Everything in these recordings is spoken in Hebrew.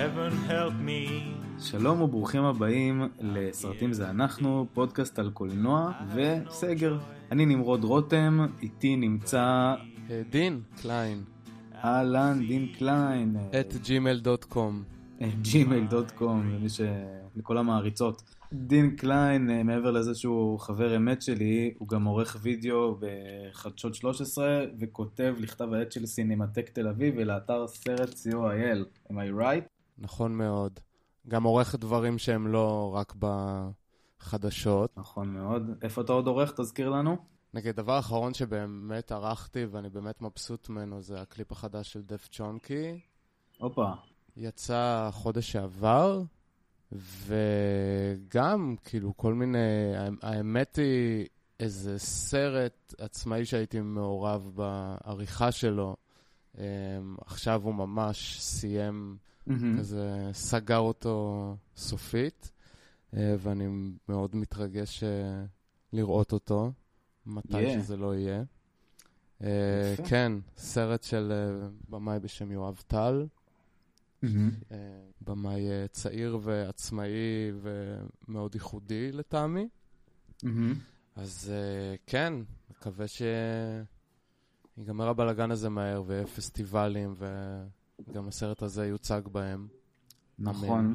heaven help me. שלום וברוכים הבאים לסרטים זה אנחנו, פודקאסט על קולנוע וסגר. אני נמרוד רותם, איתי נמצא דין קליין, אהלן דין קליין, at gmail.com. gmail.com, למי ש... לכל המעריצות. דין קליין, אה, מעבר לזה שהוא חבר אמת שלי, הוא גם עורך וידאו בחדשות 13 וכותב לכתב העת של סינמטק תל אביב ולאתר סרט co.il. am I right? נכון מאוד. גם עורך דברים שהם לא רק בחדשות. נכון מאוד. איפה אתה עוד עורך? תזכיר לנו. נגיד, דבר אחרון שבאמת ערכתי ואני באמת מבסוט ממנו זה הקליפ החדש של דף צ'ונקי. הופה. יצא חודש שעבר, וגם, כאילו, כל מיני... האמת היא, איזה סרט עצמאי שהייתי מעורב בעריכה שלו. אמ, עכשיו הוא ממש סיים, כזה סגר אותו סופית, אה, ואני מאוד מתרגש אה, לראות אותו, מתי Yeah. שזה לא יהיה. אה, יפה. כן, סרט של במאי בשם יואב טל. אה, במאי צעיר ועצמאי ומאוד ייחודי לטעמי. אז אה, כן, מקווה שיגמר הבלגן הזה מהר ויהיה פסטיבלים וגם הסרט הזה יוצג בהם. נכון. אמן.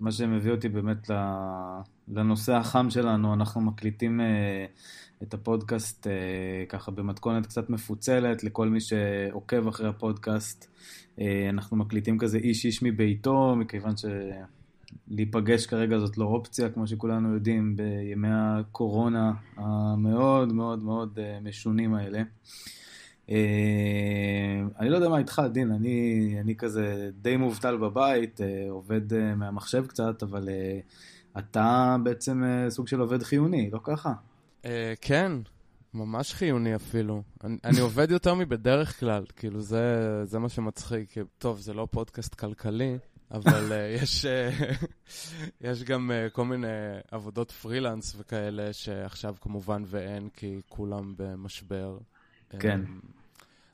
מה שמביא אותי באמת לנושא החם שלנו, אנחנו מקליטים אה, את הפודקאסט אה, ככה במתכונת קצת מפוצלת, לכל מי שעוקב אחרי הפודקאסט. אה, אנחנו מקליטים כזה איש איש מביתו, מכיוון שלהיפגש כרגע זאת לא אופציה, כמו שכולנו יודעים, בימי הקורונה המאוד מאוד מאוד משונים האלה. אה, אני לא יודע מה איתך, דין, אני, אני כזה די מובטל בבית, אה, עובד אה, מהמחשב קצת, אבל אתה בעצם סוג של עובד חיוני, לא ככה? כן, ממש חיוני אפילו. אני, אני עובד יותר מבדרך כלל, כאילו זה, זה מה שמצחיק. טוב, זה לא פודקאסט כלכלי, אבל אה, יש, אה, יש גם אה, כל מיני עבודות פרילנס וכאלה, שעכשיו כמובן ואין, כי כולם במשבר. כן. אה,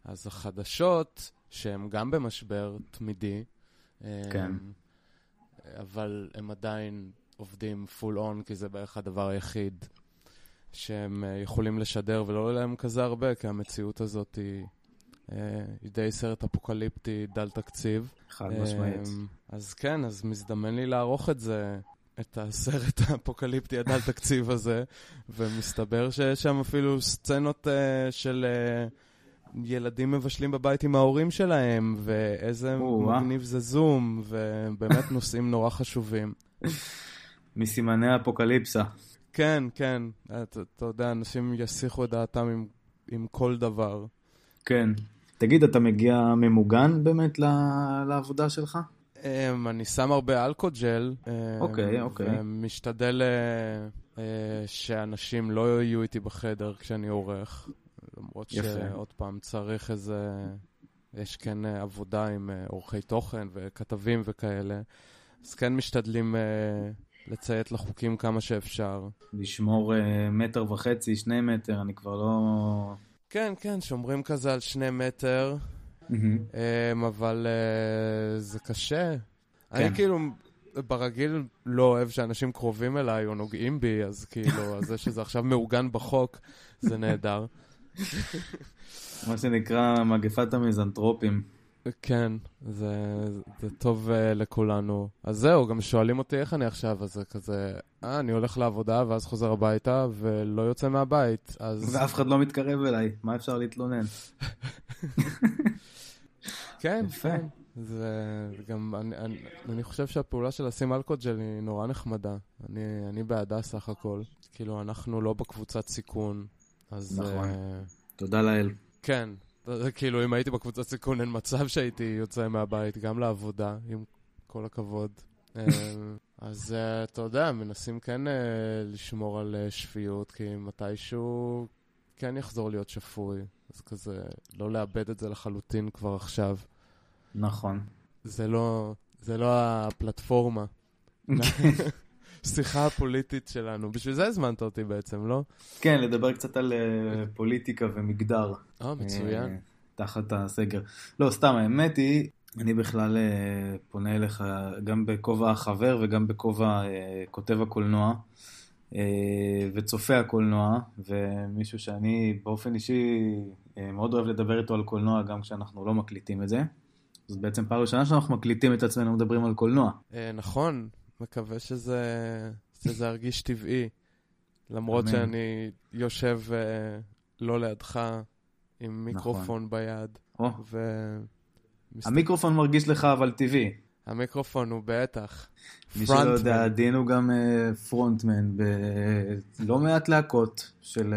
אז החדשות, שהן גם במשבר תמידי, אה, כן. אבל הם עדיין עובדים full on, כי זה בערך הדבר היחיד שהם אה, יכולים לשדר, ולא עולה להם כזה הרבה, כי המציאות הזאת היא, אה, היא די סרט אפוקליפטי דל תקציב. חד משמעית. אמ, אז כן, אז מזדמן לי לערוך את זה, את הסרט האפוקליפטי הדל תקציב הזה, ומסתבר שיש שם אפילו סצנות uh, של uh, ילדים מבשלים בבית עם ההורים שלהם, ואיזה. מגניב זה זום, ובאמת נושאים נורא חשובים. מסימני האפוקליפסה. כן, כן, אתה, אתה יודע, אנשים יסיחו את דעתם עם, עם כל דבר. כן. תגיד, אתה מגיע ממוגן באמת ל- לעבודה שלך? Um, אני שם הרבה אלכוג'ל. um, אוקיי, אוקיי. ומשתדל uh, uh, שאנשים לא יהיו איתי בחדר כשאני עורך. למרות יפה. שעוד פעם צריך איזה... יש כן uh, עבודה עם uh, עורכי תוכן וכתבים וכאלה. אז כן משתדלים uh, לציית לחוקים כמה שאפשר. לשמור אה, מטר וחצי, שני מטר, אני כבר לא... כן, כן, שומרים כזה על שני מטר. Um, אבל זה קשה. כן. אני כאילו ברגיל לא אוהב שאנשים קרובים אליי או נוגעים בי, אז כאילו, זה שזה עכשיו מעוגן בחוק, זה נהדר. מה שנקרא מגפת המיזנטרופים. כן, זה, זה טוב uh, לכולנו. אז זהו, גם שואלים אותי איך אני עכשיו, אז זה כזה, אה, אני הולך לעבודה ואז חוזר הביתה ולא יוצא מהבית, אז ואף אחד לא מתקרב אליי, מה אפשר להתלונן? כן, יפה. כן. זה גם, אני, אני, אני חושב שהפעולה של לשים אלכוג'ל היא נורא נחמדה. אני, אני בעדה סך הכל. כאילו, אנחנו לא בקבוצת סיכון, אז... נכון. אה, תודה לאל. כן. כאילו, אם הייתי בקבוצת סיכון, אין מצב שהייתי יוצא מהבית, גם לעבודה, עם כל הכבוד. אה, אז אה, אתה יודע, מנסים כן לשמור על שפיות, כי מתישהו כן יחזור להיות שפוי. אז כזה, לא לאבד את זה לחלוטין כבר עכשיו. נכון. זה לא, זה לא הפלטפורמה. שיחה הפוליטית שלנו. בשביל זה הזמנת אותי בעצם, לא? כן, לדבר קצת על אה, פוליטיקה ומגדר. אה, מצוין. אה, תחת הסגר. לא, סתם, האמת היא, אני בכלל אה, פונה אליך גם בכובע החבר וגם בכובע כותב הקולנוע וצופה הקולנוע, ומישהו שאני באופן אישי מאוד אוהב לדבר איתו על קולנוע גם כשאנחנו לא מקליטים את זה. זאת בעצם פעם ראשונה שאנחנו מקליטים את עצמנו ומדברים על קולנוע. נכון, מקווה שזה, שזה ירגיש טבעי, למרות אמן. שאני יושב לא לידך עם מיקרופון נכון. ביד. או. ו... המיקרופון מרגיש לך אבל טבעי. המיקרופון הוא בטח. מי שלא יודע, דין הוא גם פרונטמן בלא מעט להקות של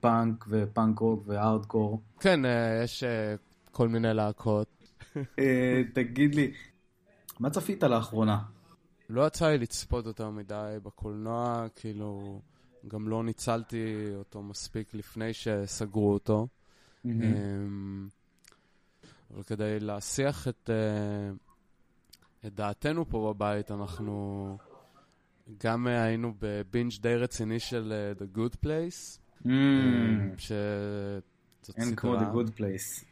פאנק ופאנק רוק והארדקור. כן, אה, יש אה, כל מיני להקות. אה, תגיד לי, מה צפית לאחרונה? לא יצא לי לצפות יותר מדי בקולנוע, כאילו, גם לא ניצלתי אותו מספיק לפני שסגרו אותו. Mm-hmm. אבל כדי להסיח את, uh, את דעתנו פה בבית, אנחנו גם uh, היינו בבינג' די רציני של uh, The Good Place. Mm. שזאת אין כמו The Good Place.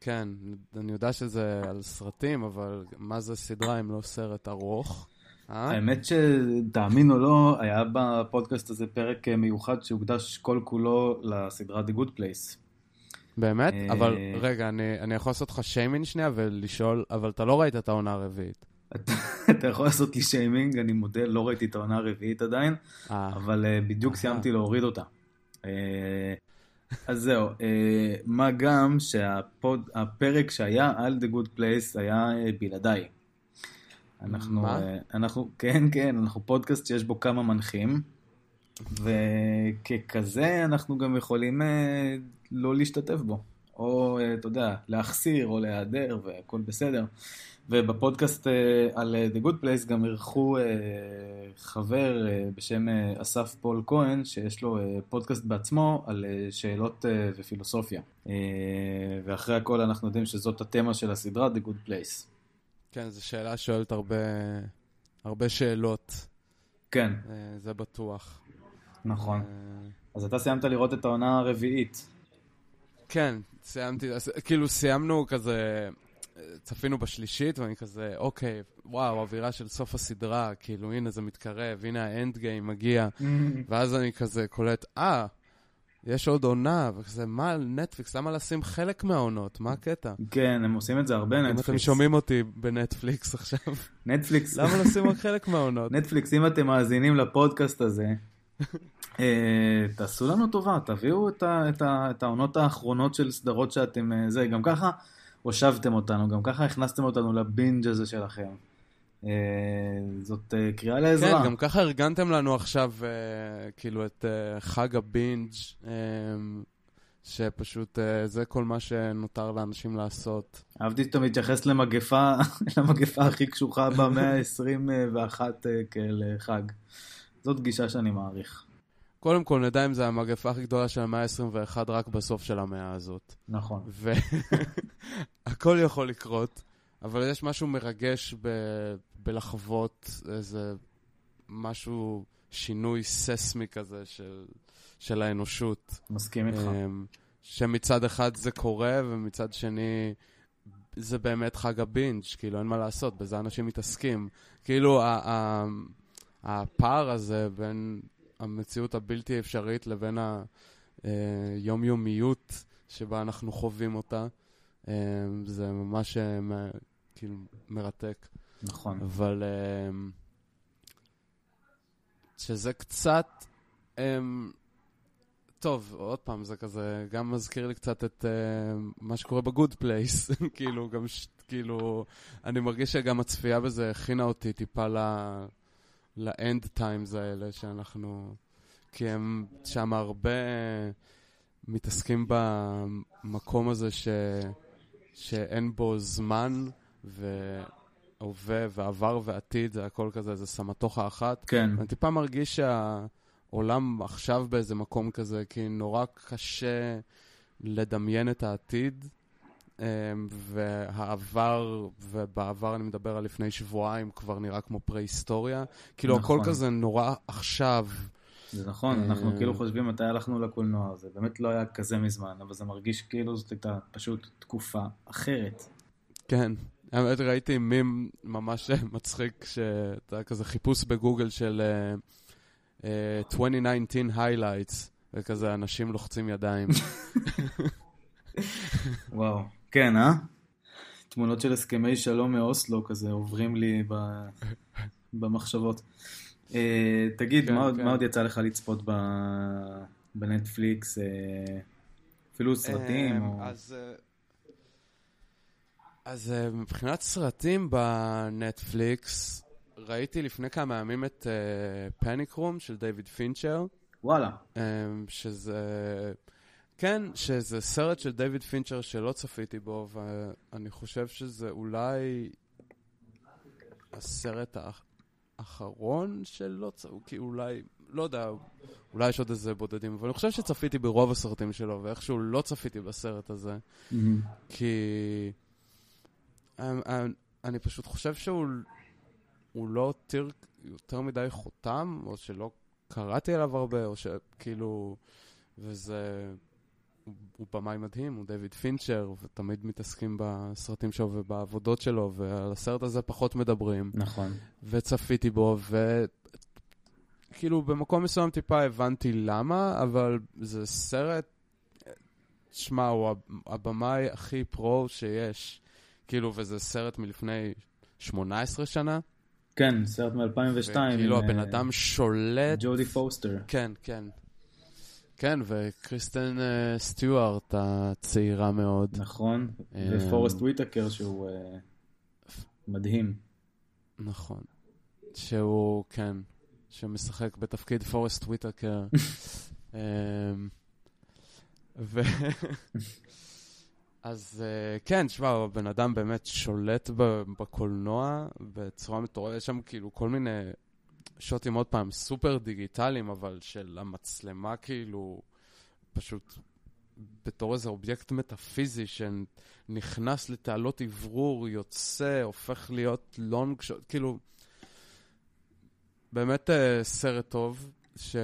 כן, אני יודע שזה על סרטים, אבל מה זה סדרה אם לא סרט ארוך? האמת שתאמין או לא, היה בפודקאסט הזה פרק מיוחד שהוקדש כל כולו לסדרה The Good Place. באמת? אה, אבל רגע, אני, אני יכול לעשות לך שיימינג שנייה ולשאול, אבל אתה לא ראית את העונה הרביעית. אתה יכול לעשות לי שיימינג, אני מודה, לא ראיתי את העונה הרביעית עדיין, אה. אבל בדיוק סיימתי להוריד אותה. אז זהו, מה גם שהפרק שהיה על The Good Place היה בלעדיי. אנחנו, מה? Uh, אנחנו, כן, כן, אנחנו פודקאסט שיש בו כמה מנחים, וככזה אנחנו גם יכולים uh, לא להשתתף בו, או, אה, אתה יודע, להחסיר או להיעדר והכל בסדר. ובפודקאסט אה, על אה, The Good Place גם אירחו חבר בשם אסף פול כהן, שיש לו פודקאסט בעצמו על שאלות ופילוסופיה. ואחרי הכל אנחנו יודעים שזאת התמה של הסדרה, The Good Place. כן, זו שאלה שואלת הרבה, הרבה שאלות. כן. זה בטוח. נכון. אז אתה סיימת לראות את העונה הרביעית. כן, סיימתי, כאילו סיימנו כזה, צפינו בשלישית, ואני כזה, אוקיי, וואו, אווירה של סוף הסדרה, כאילו, הנה זה מתקרב, הנה האנד גיים מגיע, ואז אני כזה קולט, אה, יש עוד עונה, וכזה, מה, נטפליקס, למה לשים חלק מהעונות? מה הקטע? כן, הם עושים את זה הרבה, נטפליקס. אם אתם שומעים אותי בנטפליקס עכשיו. נטפליקס. למה לשים רק חלק מהעונות? נטפליקס, אם אתם מאזינים לפודקאסט הזה, אה, תעשו לנו טובה, תביאו את, ה, את, ה, את העונות האחרונות של סדרות שאתם... אה, זה, גם ככה הושבתם אותנו, גם ככה הכנסתם אותנו לבינג' הזה שלכם. אה, זאת קריאה לעזרה. כן, גם ככה ארגנתם לנו עכשיו כאילו את חג הבינג' שפשוט זה כל מה שנותר לאנשים לעשות. אהבתי שאתה מתייחס למגפה, למגפה הכי קשוחה במאה ה-21 כאל חג. זאת גישה שאני מעריך. קודם כל, נדע אם זו המגפה הכי גדולה של המאה ה-21 רק בסוף של המאה הזאת. נכון. והכל יכול לקרות, אבל יש משהו מרגש ב... בלחוות איזה משהו, שינוי ססמי כזה של, של האנושות. מסכים איתך. אמ, שמצד אחד זה קורה, ומצד שני... זה באמת חג הבינג', כאילו אין מה לעשות, בזה אנשים מתעסקים. כאילו, הפער הזה בין המציאות הבלתי אפשרית לבין היומיומיות שבה אנחנו חווים אותה, אה, זה ממש אה, כאילו מרתק. נכון. אבל אה, שזה קצת... טוב, עוד פעם, זה כזה, גם מזכיר לי קצת את uh, מה שקורה ב Good Place. כאילו, גם, ש, כאילו, אני מרגיש שגם הצפייה בזה הכינה אותי טיפה ל... ל end times האלה שאנחנו... כי הם שם הרבה מתעסקים במקום הזה ש... שאין בו זמן והווה ועבר ועתיד, זה הכל כזה, זה סמטוחה אחת. כן. אני טיפה מרגיש שהעולם עכשיו באיזה מקום כזה, כי נורא קשה לדמיין את העתיד. אמ, והעבר, ובעבר אני מדבר על לפני שבועיים, כבר נראה כמו פרה-היסטוריה. כאילו, נכון. הכל כזה נורא עכשיו. זה נכון, אנחנו אה, כאילו חושבים מתי הלכנו לקולנוע, זה באמת לא היה כזה מזמן, אבל זה מרגיש כאילו זאת הייתה פשוט תקופה אחרת. כן, האמת, ראיתי מים ממש מצחיק, שאתה כזה חיפוש בגוגל של uh, uh, 2019 highlights, וכזה אנשים לוחצים ידיים. וואו, כן, אה? תמונות של הסכמי שלום מאוסלו כזה עוברים לי ב... במחשבות. Uh, תגיד, כן, מה, כן. מה עוד יצא לך לצפות ב... בנטפליקס? Uh, אפילו סרטים? Um, או... אז... Uh... אז uh, מבחינת סרטים בנטפליקס, ראיתי לפני כמה ימים את פניק uh, רום של דיוויד פינצ'ר. וואלה. Um, שזה... כן, שזה סרט של דיוויד פינצ'ר שלא צפיתי בו, ואני חושב שזה אולי הסרט האחרון שלא צפיתי, כי אולי, לא יודע, אולי יש עוד איזה בודדים, אבל אני חושב שצפיתי ברוב הסרטים שלו, ואיכשהו לא צפיתי בסרט הזה, mm-hmm. כי... אני, אני, אני פשוט חושב שהוא לא הותיר יותר מדי חותם, או שלא קראתי עליו הרבה, או שכאילו... וזה... הוא, הוא במאי מדהים, הוא דיוויד פינצ'ר, ותמיד מתעסקים בסרטים שלו ובעבודות שלו, ועל הסרט הזה פחות מדברים. נכון. וצפיתי בו, וכאילו במקום מסוים טיפה הבנתי למה, אבל זה סרט, שמע, הוא הבמאי הכי pro שיש. כאילו, וזה סרט מלפני 18 שנה. כן, סרט מ-2002. כאילו, הבן אה, אדם שולט... ג'ודי פוסטר. כן, כן. כן, וקריסטן uh, סטיוארט הצעירה מאוד. נכון, um, ופורסט וויטקר שהוא uh, מדהים. נכון. שהוא, כן, שמשחק בתפקיד פורסט וויטקר. um, ו... אז uh, כן, תשמע, הבן אדם באמת שולט בקולנוע בצורה מטורפת, יש שם כאילו כל מיני שוטים עוד פעם סופר דיגיטליים, אבל של המצלמה כאילו פשוט בתור איזה אובייקט מטאפיזי שנכנס לתעלות אוורור, יוצא, הופך להיות long shot, כאילו, באמת uh, סרט טוב, ש...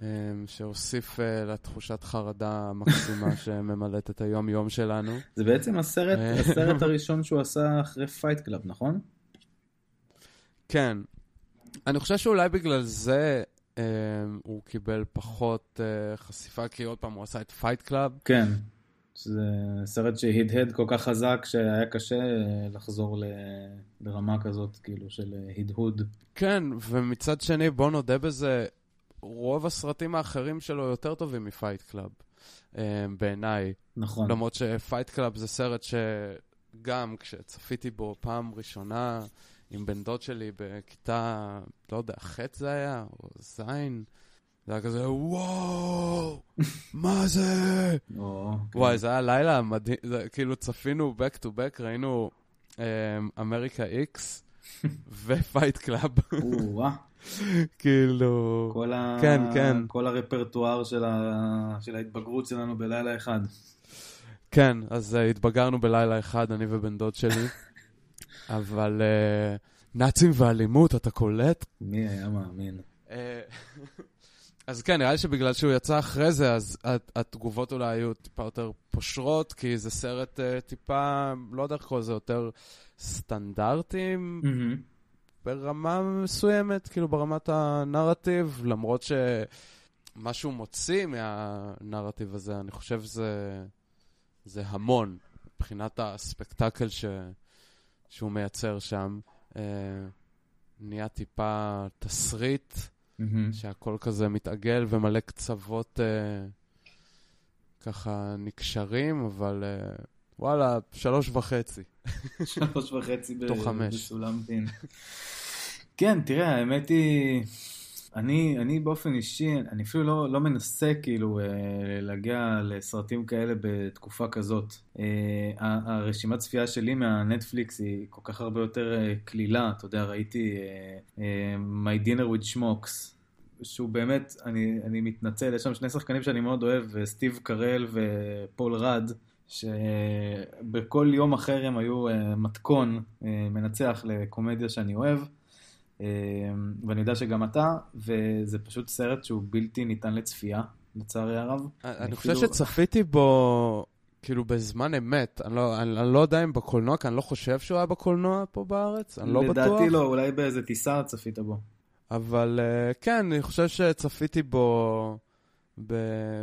um, שהוסיף uh, לתחושת חרדה המקסימה שממלאת את היום-יום שלנו. זה בעצם הסרט, הסרט הראשון שהוא עשה אחרי Fight Club, נכון? כן, אני חושב שאולי בגלל זה אה, הוא קיבל פחות אה, חשיפה, כי עוד פעם הוא עשה את Fight Club. כן, זה סרט שהדהד כל כך חזק שהיה קשה אה, לחזור. לרמה כזאת, כאילו, של אה, הדהוד. כן, ומצד שני, בוא נודה בזה, רוב הסרטים האחרים שלו יותר טובים מ Fight Club, אה, בעיניי. נכון. למרות ש Fight Club זה סרט שגם כשצפיתי בו פעם ראשונה, עם בן דוד שלי בכיתה, לא יודע, ח' זה היה, או ז', זה היה כזה, וואו, מה זה? אוקיי. וואי, זה היה לילה מדהים, כאילו צפינו back to back, ראינו אמריקה איקס ו Fight Club. כאילו... כל ה... כן, כן. כל הרפרטואר של, ה... של ההתבגרות שלנו בלילה אחד. כן, אז uh, התבגרנו בלילה אחד, אני ובן דוד שלי. אבל uh, נאצים ואלימות, אתה קולט? מי היה מאמין? אה, אז כן, נראה לי שבגלל שהוא יצא אחרי זה, אז התגובות אולי היו טיפה יותר פושרות, כי זה סרט uh, טיפה, לא יודע איך לקרוא לזה, יותר סטנדרטים mm-hmm. ברמה מסוימת, כאילו ברמת הנרטיב, למרות שמה שהוא מוציא מהנרטיב הזה, אני חושב זה, זה המון, מבחינת הספקטקל ש... שהוא מייצר שם. אה, נהיה טיפה תסריט, mm-hmm. שהכל כזה מתעגל ומלא קצוות אה, ככה נקשרים, אבל אה, וואלה, שלוש וחצי. שלוש וחצי בסולם דין. כן, תראה, האמת היא... אני, אני באופן אישי, אני אפילו לא, לא מנסה כאילו אה, להגיע לסרטים כאלה בתקופה כזאת. אה, הרשימת צפייה שלי מהנטפליקס היא כל כך הרבה יותר אה, קלילה, אתה יודע, ראיתי My Dinner with Schmocks, שהוא באמת, אני, אני מתנצל, יש שם שני שחקנים שאני מאוד אוהב, סטיב קרל ופול רד. שבכל יום אחר הם היו מתכון מנצח לקומדיה שאני אוהב. אמ, ואני יודע שגם אתה, וזה פשוט סרט שהוא בלתי ניתן לצפייה, לצערי הרב. אני חושב שצפיתי בו כאילו בזמן אמת, אני לא, אני, אני לא יודע אם בקולנוע, כי אני לא חושב שהוא היה בקולנוע פה בארץ, אני לא לדעתי בטוח. לדעתי לא, אולי באיזה טיסה צפית בו. אבל uh, כן, אני חושב שצפיתי בו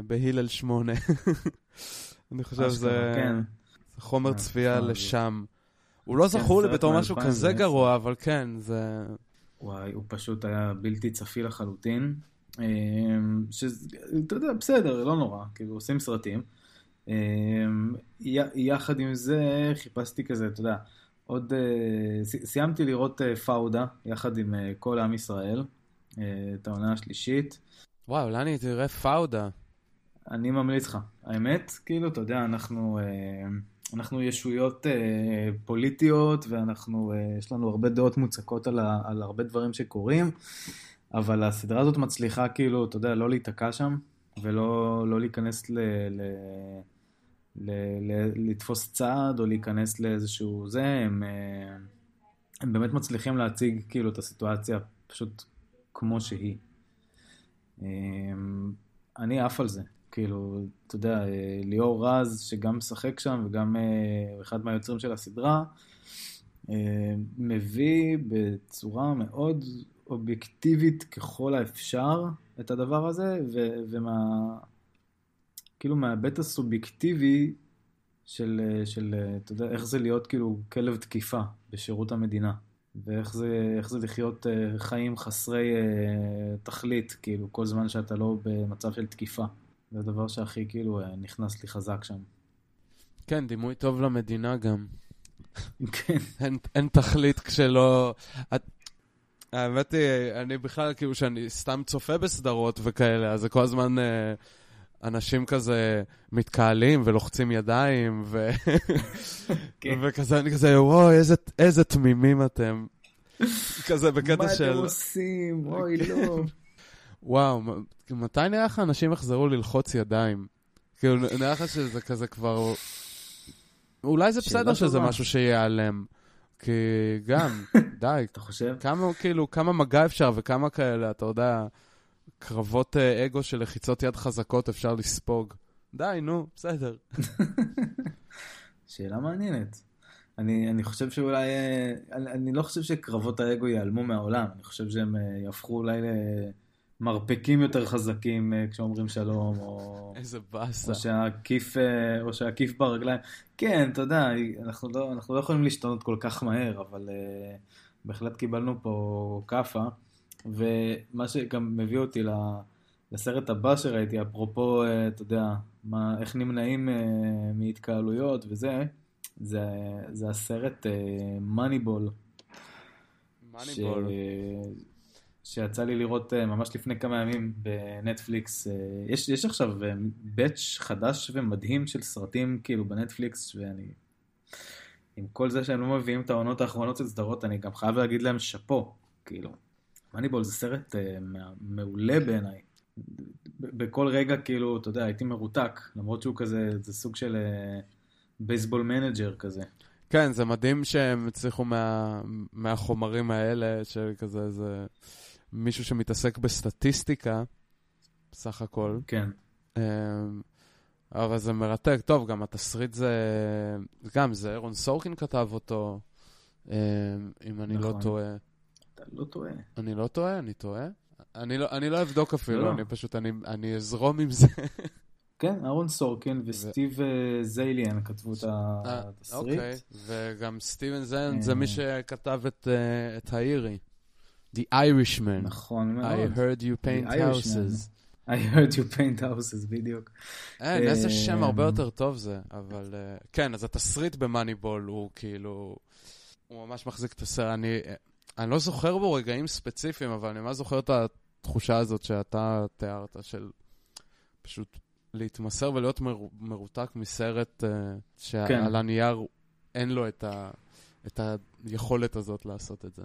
בהלל שמונה. אני חושב שזה כן. חומר כן, צפייה לשם. הוא לא כן, זכור לי בתור משהו כזה 2010. גרוע, אבל כן, זה... וואי, הוא פשוט היה בלתי צפי לחלוטין. אמ, שזה, אתה יודע, בסדר, לא נורא, כאילו עושים סרטים. אמ, יחד עם זה חיפשתי כזה, אתה יודע, עוד, אה, סי- סיימתי לראות אה, פאודה, יחד עם אה, כל עם ישראל, את העונה השלישית. וואי, אולי אני תראה פאודה. אני ממליץ לך. האמת, כאילו, אתה יודע, אנחנו, אה, אנחנו ישויות אה, פוליטיות, ואנחנו, אה, יש לנו הרבה דעות מוצקות על, ה, על הרבה דברים שקורים, אבל הסדרה הזאת מצליחה, כאילו, אתה יודע, לא להיתקע שם, ולא לא להיכנס ל... ל ל, ל, לתפוס צעד או להיכנס לאיזשהו זה, הם, הם באמת מצליחים להציג כאילו את הסיטואציה פשוט כמו שהיא. אני עף על זה, כאילו, אתה יודע, אה, ליאור רז, שגם משחק שם וגם אה, אחד מהיוצרים של הסדרה, אה, מביא בצורה מאוד אובייקטיבית ככל האפשר את הדבר הזה, ו- ומה... כאילו מההיבט הסובייקטיבי של, של, אתה יודע, איך זה להיות כאילו כלב תקיפה בשירות המדינה, ואיך זה, זה לחיות חיים חסרי תכלית, כאילו, כל זמן שאתה לא במצב של תקיפה. זה הדבר שהכי כאילו אה, נכנס לי חזק שם. כן, דימוי טוב למדינה גם. כן. אין, אין תכלית כשלא... את... האמת היא, אני בכלל, כאילו, שאני סתם צופה בסדרות וכאלה, אז זה כל הזמן אה, אנשים כזה מתקהלים ולוחצים ידיים, ו... כן. וכזה, אני כזה, וואי, איזה, איזה תמימים אתם. כזה בקטע של... מה אתם עושים? אוי, לא. וואו, מתי נראה לך אנשים יחזרו ללחוץ ידיים? כאילו, נראה לך שזה כזה כבר... אולי זה בסדר שזה. משהו שייעלם. כי גם, די, אתה חושב? כמה, כאילו, כמה מגע אפשר וכמה כאלה, אתה יודע, קרבות אה, אגו של לחיצות יד חזקות אפשר לספוג. די, נו, בסדר. שאלה מעניינת. אני, אני חושב שאולי, אה, אני, אני לא חושב שקרבות האגו ייעלמו מהעולם, אני חושב שהם אה, יהפכו אולי למרפקים יותר חזקים אה, כשאומרים שלום, או, איזה באסה. או אה, או שהכיף ברגליים. כן, אתה יודע, אנחנו לא, אנחנו לא יכולים להשתנות כל כך מהר, אבל אה, בהחלט קיבלנו פה כאפה, ומה שגם מביא אותי. לסרט הבא שראיתי, אפרופו, אה, אתה יודע, מה, איך נמנעים אה, מהתקהלויות וזה, זה, זה הסרט מאניבול, מאניבול. שיצא לי לראות אה, ממש לפני כמה ימים בנטפליקס. אה, יש, יש עכשיו batch חדש ומדהים של סרטים כאילו בנטפליקס, ואני... עם כל זה שהם לא מביאים את העונות האחרונות של סדרות, אני גם חייב להגיד להם שאפו, כאילו. Moneyball זה סרט אה, מע- מעולה בעיניי. בכל רגע, כאילו, אתה יודע, הייתי מרותק, למרות שהוא כזה, זה סוג של אה, baseball manager כזה. כן, זה מדהים שהם הצליחו מה, מהחומרים האלה, של כזה איזה מישהו שמתעסק בסטטיסטיקה, בסך הכל. כן. אמ, אבל זה מרתק. טוב, גם התסריט זה... גם, זה אירון סורקין כתב אותו, אמ, אם אני לא נכון. טועה. אתה לא טועה. אני לא טועה? אני טועה? אני לא, אני לא אבדוק אפילו, לא. אני פשוט, אני, אני אזרום עם זה. כן, אהרון סורקין וסטיב אה, זייליאן כתבו את ה- אה, את התסריט. אוקיי, וגם סטיבן זה אה. מי שכתב את, את האירי. The Irishman. נכון מאוד. I heard you paint houses. I heard you paint houses, בדיוק. אין, איזה אה, שם הרבה יותר טוב זה, אבל... אה, כן, אז התסריט במאניבול הוא כאילו... הוא ממש מחזיק את הסרט. אני, אני לא זוכר בו רגעים ספציפיים, אבל אני ממש זוכר את התחושה הזאת שאתה תיארת, של פשוט להתמסר ולהיות מר, מרותק מסרט uh, שעל כן. הנייר אין לו את, ה, את היכולת הזאת לעשות את זה.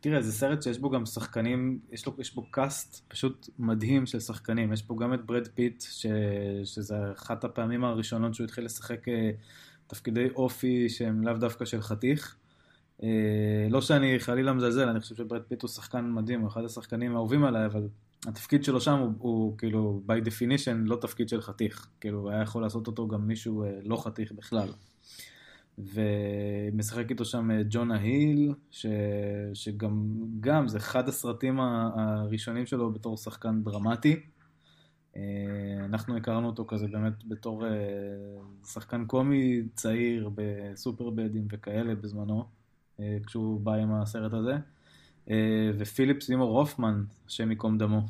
תראה, זה סרט שיש בו גם שחקנים, יש, לו, יש בו קאסט פשוט מדהים של שחקנים. יש פה גם את ברד פיט, ש, שזה אחת הפעמים הראשונות שהוא התחיל לשחק אה, תפקידי אופי שהם לאו דווקא של חתיך. אה, לא שאני חלילה מזלזל, אני חושב שברד פיט הוא שחקן מדהים, הוא אחד השחקנים האהובים עליי, אבל התפקיד שלו שם הוא, הוא כאילו, by definition, לא תפקיד של חתיך. כאילו, היה יכול לעשות אותו גם מישהו אה, לא חתיך בכלל. ומשחק איתו שם אה, ג'ונה היל, ש... שגם גם זה אחד הסרטים הראשונים שלו בתור שחקן דרמטי. אה, אנחנו הכרנו אותו כזה באמת בתור שחקן קומי צעיר בסופרבדים וכאלה בזמנו, כשהוא בא עם הסרט הזה. אה, ופיליפ סימור הופמן, השם ייקום דמו.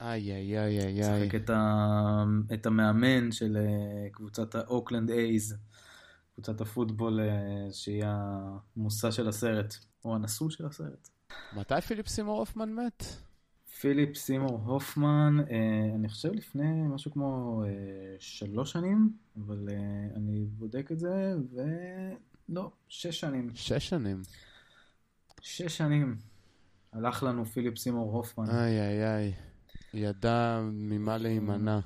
איי איי איי איי איי. שיחק את, ה... את המאמן של אה, קבוצת האוקלנד A's, קבוצת הפוטבול אה, שהיא המושא של הסרט, או הנשוא של הסרט. מתי פיליפ סימור הופמן מת? פיליפ סימור הופמן, אני חושב לפני משהו כמו שלוש שנים, אבל אני בודק את זה, ולא, שש שנים. שש שנים. שש שנים. הלך לנו פיליפ סימור הופמן. איי איי איי, ידע ממה להימנע,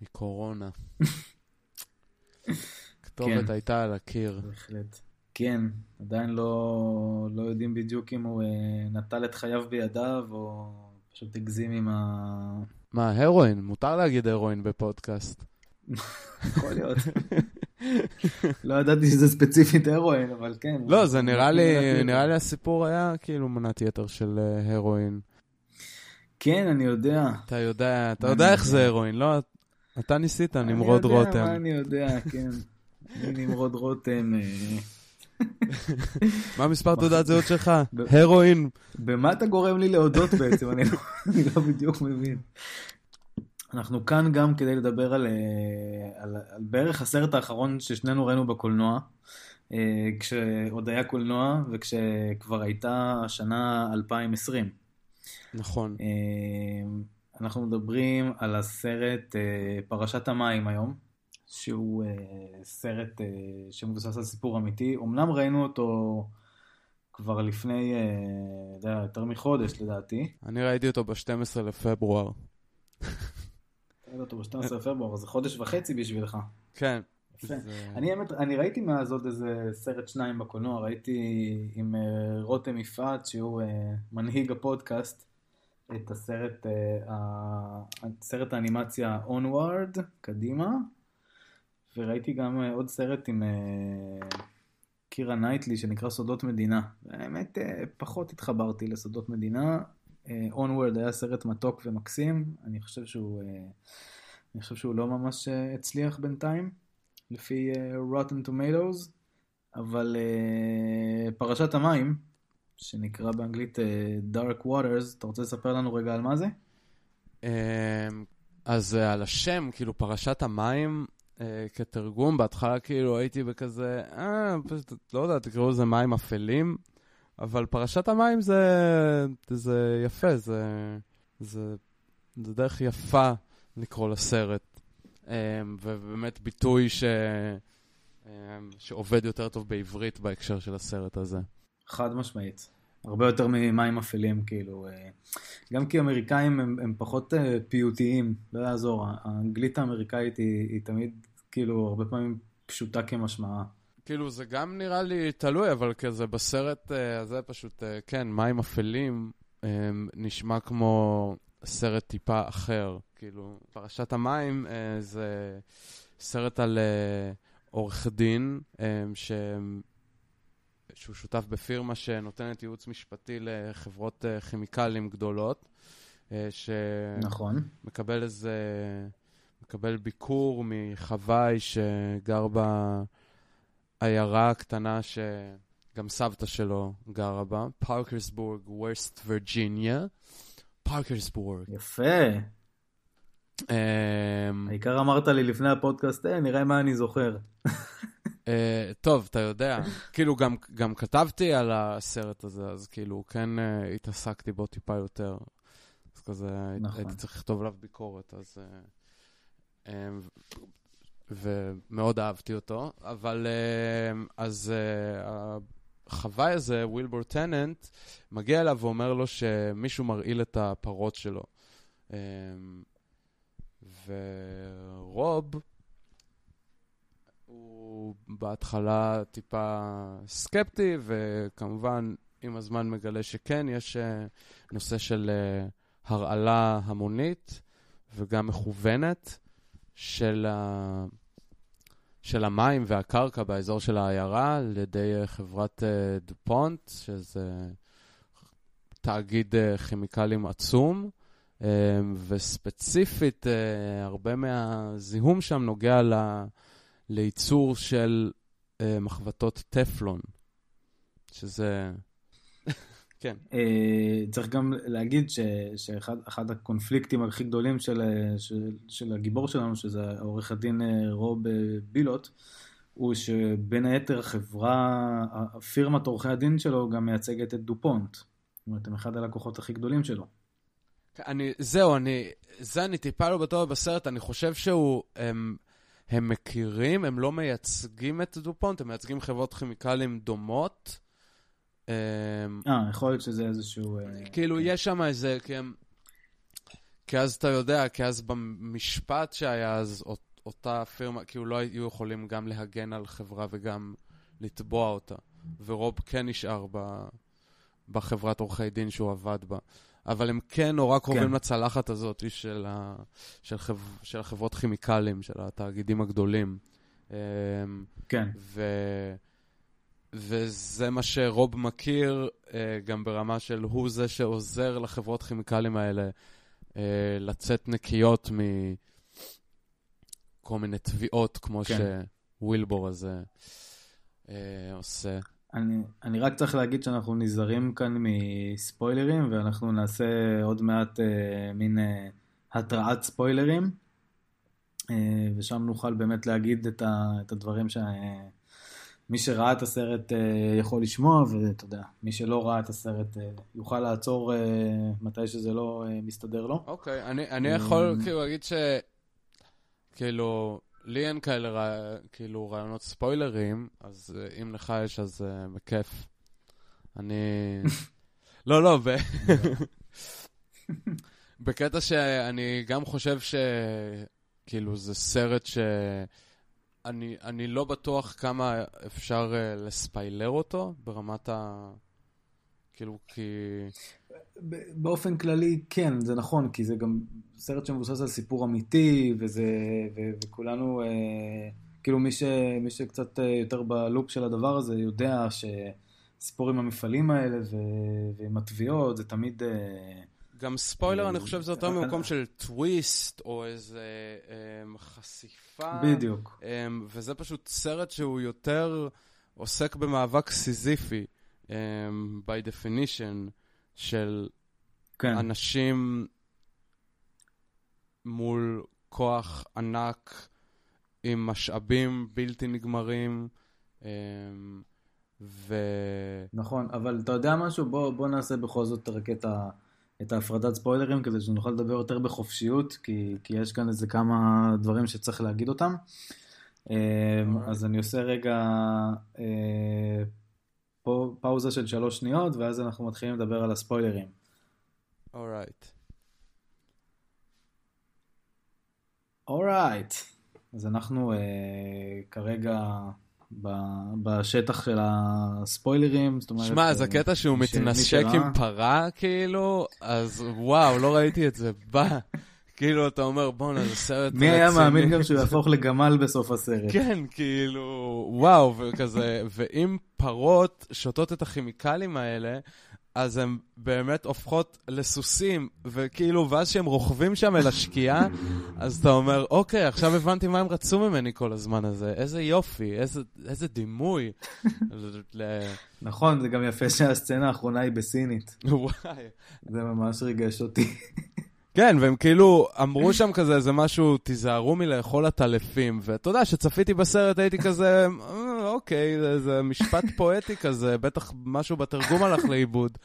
מקורונה. כתובת כן. הייתה על הקיר. בהחלט. כן, עדיין לא, לא יודעים בדיוק אם הוא אה, נטל את חייו בידיו, או פשוט הגזים עם ה... מה, הרואין? מותר להגיד הרואין בפודקאסט. יכול להיות. לא ידעתי שזה ספציפית הרואין, אבל כן. לא, זה נראה לי, נראה לי הסיפור היה כאילו מנת יתר של אה, הרואין. כן, אני יודע. אתה יודע, אתה יודע איך זה הרואין, לא? אתה ניסית, נמרוד רותם. אני יודע מה אני יודע, כן. אני נמרוד רותם. אה. מה מספר תעודת זהות שלך? הרואין. במה אתה גורם לי להודות בעצם? אני לא, לא בדיוק מבין. אנחנו כאן גם כדי לדבר על, אה, על, על בערך הסרט האחרון ששנינו ראינו בקולנוע, אה, כשעוד היה קולנוע וכשכבר הייתה השנה 2020. נכון. אנחנו מדברים על הסרט פרשת המים היום, שהוא סרט שמבוסס על סיפור אמיתי. אמנם ראינו אותו כבר לפני, יודע, יותר מחודש לדעתי. אני ראיתי אותו ב-12 לפברואר. ראית אותו ב-12 בפברואר, זה חודש וחצי בשבילך. כן. יפה. אני האמת, אני ראיתי מאז עוד איזה סרט שניים בקולנוע, ראיתי עם אה, רותם יפעת, שהוא אה, מנהיג הפודקאסט, את הסרט, אה, סרט האנימציה Onward, קדימה, וראיתי גם עוד סרט עם קירה נייטלי שנקרא סודות מדינה. האמת, פחות התחברתי לסודות מדינה, Onward היה סרט מתוק ומקסים, אני חושב שהוא, אה, אני חושב שהוא לא ממש אה, הצליח בינתיים, לפי אה, Rotten Tomatoes, אבל פרשת המים, שנקרא באנגלית Dark Waters, אתה רוצה לספר לנו רגע על מה זה? אז על השם, כאילו פרשת המים, כתרגום, בהתחלה כאילו הייתי בכזה, אה, פשוט, לא יודע, תקראו לזה מים אפלים. אבל פרשת המים זה, זה יפה, זה, זה, זה דרך יפה לקרוא לסרט. אמ, ובאמת ביטוי ש, אמ, שעובד יותר טוב בעברית בהקשר של הסרט הזה. חד משמעית. הרבה יותר ממים אפלים, כאילו. אה, גם כי אמריקאים הם, הם פחות אה, פיוטיים, לא יעזור. האנגלית האמריקאית היא, היא תמיד, כאילו, הרבה פעמים פשוטה כמשמעה. כאילו, זה גם נראה לי תלוי, אבל כזה בסרט uh, הזה פשוט, uh, כן, מים אפלים um, נשמע כמו סרט טיפה אחר. כאילו, פרשת המים זה סרט על עורך דין ש... שהוא שותף בפירמה שנותנת ייעוץ משפטי לחברות כימיקלים גדולות. uh, נכון. שמקבל איזה... מקבל ביקור מחוואי שגר בה... עיירה קטנה שגם סבתא שלו גרה בה, פארקרסבורג, ווסט וירג'יניה. פארקרסבורג. יפה. אמ, העיקר אמרת לי לפני הפודקאסט, אה, נראה מה אני זוכר. אה, טוב, אתה יודע, כאילו גם, גם כתבתי על הסרט הזה, אז כאילו כן uh, התעסקתי בו טיפה יותר. אז כזה נכון. הייתי צריך לכתוב עליו ביקורת, אז... Um, ומאוד אהבתי אותו, אבל אה, אז אה, החוואי הזה, וילבור טננט, מגיע אליו ואומר לו שמישהו מרעיל את הפרות שלו. אה, ורוב, הוא בהתחלה טיפה סקפטי, וכמובן עם הזמן מגלה שכן, יש נושא של הרעלה המונית וגם מכוונת של, ה... של המים והקרקע באזור של העיירה על ידי חברת דופונט, שזה תאגיד כימיקלים עצום. וספציפית, הרבה מהזיהום שם נוגע ל... לייצור של מחבטות טפלון, שזה... כן. Uh, צריך גם להגיד ש, שאחד הקונפליקטים הכי גדולים של, של, של הגיבור שלנו, שזה עורך הדין uh, רוב בילוט, הוא שבין היתר החברה, הפירמת עורכי הדין שלו גם מייצגת את דופונט. זאת אומרת, הם אחד הלקוחות הכי גדולים שלו. אני, זהו, אני, זה אני טיפה לא בטוח בסרט, אני חושב שהוא... הם, הם מכירים, הם לא מייצגים את דופונט, הם מייצגים חברות כימיקלים דומות. אמ, אה, יכול להיות שזה איזשהו... אה, כאילו, כן. יש שם איזה, כי הם... כי אז אתה יודע, כי אז במשפט שהיה אז, אותה פירמה, כאילו לא היו יכולים גם להגן על חברה וגם לתבוע אותה. ורוב כן נשאר ב... בחברת עורכי דין שהוא עבד בה. אבל הם כן נורא קרובים כן. לצלחת הזאת של, ה, של, חב, של החברות כימיקלים, של התאגידים הגדולים. אמ, כן. ו, וזה מה שרוב מכיר, אה, גם ברמה של הוא זה שעוזר לחברות כימיקלים האלה אה, לצאת נקיות מכל מיני תביעות, כמו כן. שווילבור הזה אה, עושה. אני, אני רק צריך להגיד שאנחנו נזהרים כאן מספוילרים, ואנחנו נעשה עוד מעט אה, מין אה, התרעת ספוילרים, אה, ושם נוכל באמת להגיד את, ה, את הדברים שמי שראה את הסרט אה, יכול לשמוע, ואתה יודע, מי שלא ראה את הסרט אה, יוכל לעצור אה, מתי שזה לא מסתדר לו. אוקיי, אני, אני יכול כאילו להגיד ש... כאילו... לי אין כאלה רע... כאילו רעיונות ספוילרים, אז אם לך יש אז בכיף. אני... לא, לא, ב... בקטע שאני גם חושב שכאילו זה סרט ש... אני, אני לא בטוח כמה אפשר uh, לספיילר אותו ברמת ה... כאילו, כי... באופן כללי, כן, זה נכון, כי זה גם סרט שמבוסס על סיפור אמיתי, וזה, ו, וכולנו, אה, כאילו מי, ש, מי שקצת אה, יותר בלופ של הדבר הזה יודע שסיפור עם המפעלים האלה ו, ועם התביעות, זה תמיד... אה, גם ספוילר, אני חושב שזה יותר ממקום של טוויסט, או איזה אה, חשיפה. בדיוק. אה, וזה פשוט סרט שהוא יותר עוסק במאבק סיזיפי. um, by definition, של כן. אנשים מול כוח ענק עם משאבים בלתי נגמרים. ו... נכון, אבל אתה יודע משהו? בוא, בוא נעשה בכל זאת רק את, ה, את ההפרדת ספוילרים, כדי שנוכל לדבר יותר בחופשיות, כי, כי יש כאן איזה כמה דברים שצריך להגיד אותם. Um, אז אני עושה רגע uh, פאוזה של שלוש שניות, ואז אנחנו מתחילים לדבר על הספוילרים. אורייט. אורייט. אז אנחנו uh, כרגע בשטח של הספוילרים, זאת אומרת... שמע, זה קטע שהוא מתנשק עם פרה, כאילו, אז וואו, לא ראיתי את זה בא. כאילו, אתה אומר, בואנה, זה סרט רציני. מי היה מאמין גם שהוא יהפוך לגמל בסוף הסרט? כן, כאילו, וואו, וכזה, ואם פרות שותות את הכימיקלים האלה, אז הן באמת הופכות לסוסים, וכאילו, ואז שהם רוכבים שם אל השקיעה, אז אתה אומר, אוקיי, עכשיו הבנתי מה הם רצו ממני כל הזמן הזה, איזה יופי, איזה, איזה דימוי. נכון, זה גם יפה שהסצנה האחרונה היא בסינית. וואי. זה ממש ריגש אותי. כן, והם כאילו אמרו שם כזה איזה משהו, תיזהרו מלאכול עטלפים, ואתה יודע, כשצפיתי בסרט הייתי כזה, אה, אוקיי, זה משפט פואטי כזה, בטח משהו בתרגום הלך לאיבוד,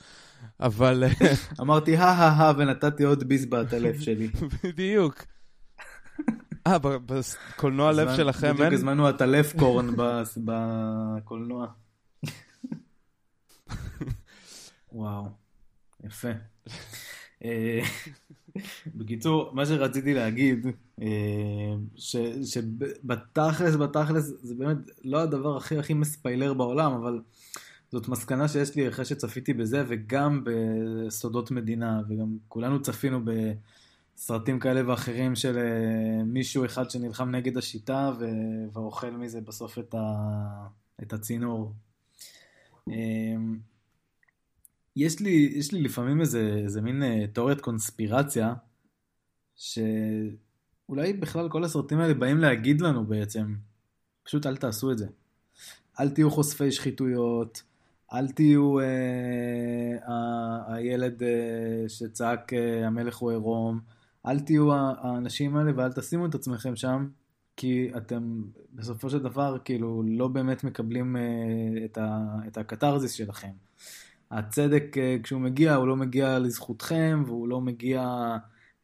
אבל... אה, אמרתי, הא הא הא, ונתתי עוד ביס בעטלף שלי. בדיוק. אה, בקולנוע לב שלכם אין? בדיוק הזמנו עטלף קורן בקולנוע. וואו, יפה. אה, בקיצור, מה שרציתי להגיד, אה, שבתכלס, בתכלס, זה באמת לא הדבר הכי הכי מספיילר בעולם, אבל זאת מסקנה שיש לי אחרי שצפיתי בזה, וגם בסודות מדינה, וגם כולנו צפינו בסרטים כאלה ואחרים של אה, מישהו אחד שנלחם נגד השיטה, ואוכל מזה בסוף את, ה... את הצינור. יש לי, יש לי לפעמים איזה, איזה מין אה, תיאוריית קונספירציה, שאולי בכלל כל הסרטים האלה באים להגיד לנו בעצם, פשוט אל תעשו את זה. אל תהיו חושפי שחיתויות, אל תהיו אה, ה- הילד אה, שצעק אה, המלך הוא עירום, אל תהיו האנשים האלה ואל תשימו את עצמכם שם, כי אתם בסופו של דבר כאילו לא באמת מקבלים אה, את, ה- את הקתרזיס שלכם. הצדק אה, כשהוא מגיע הוא לא מגיע לזכותכם והוא לא מגיע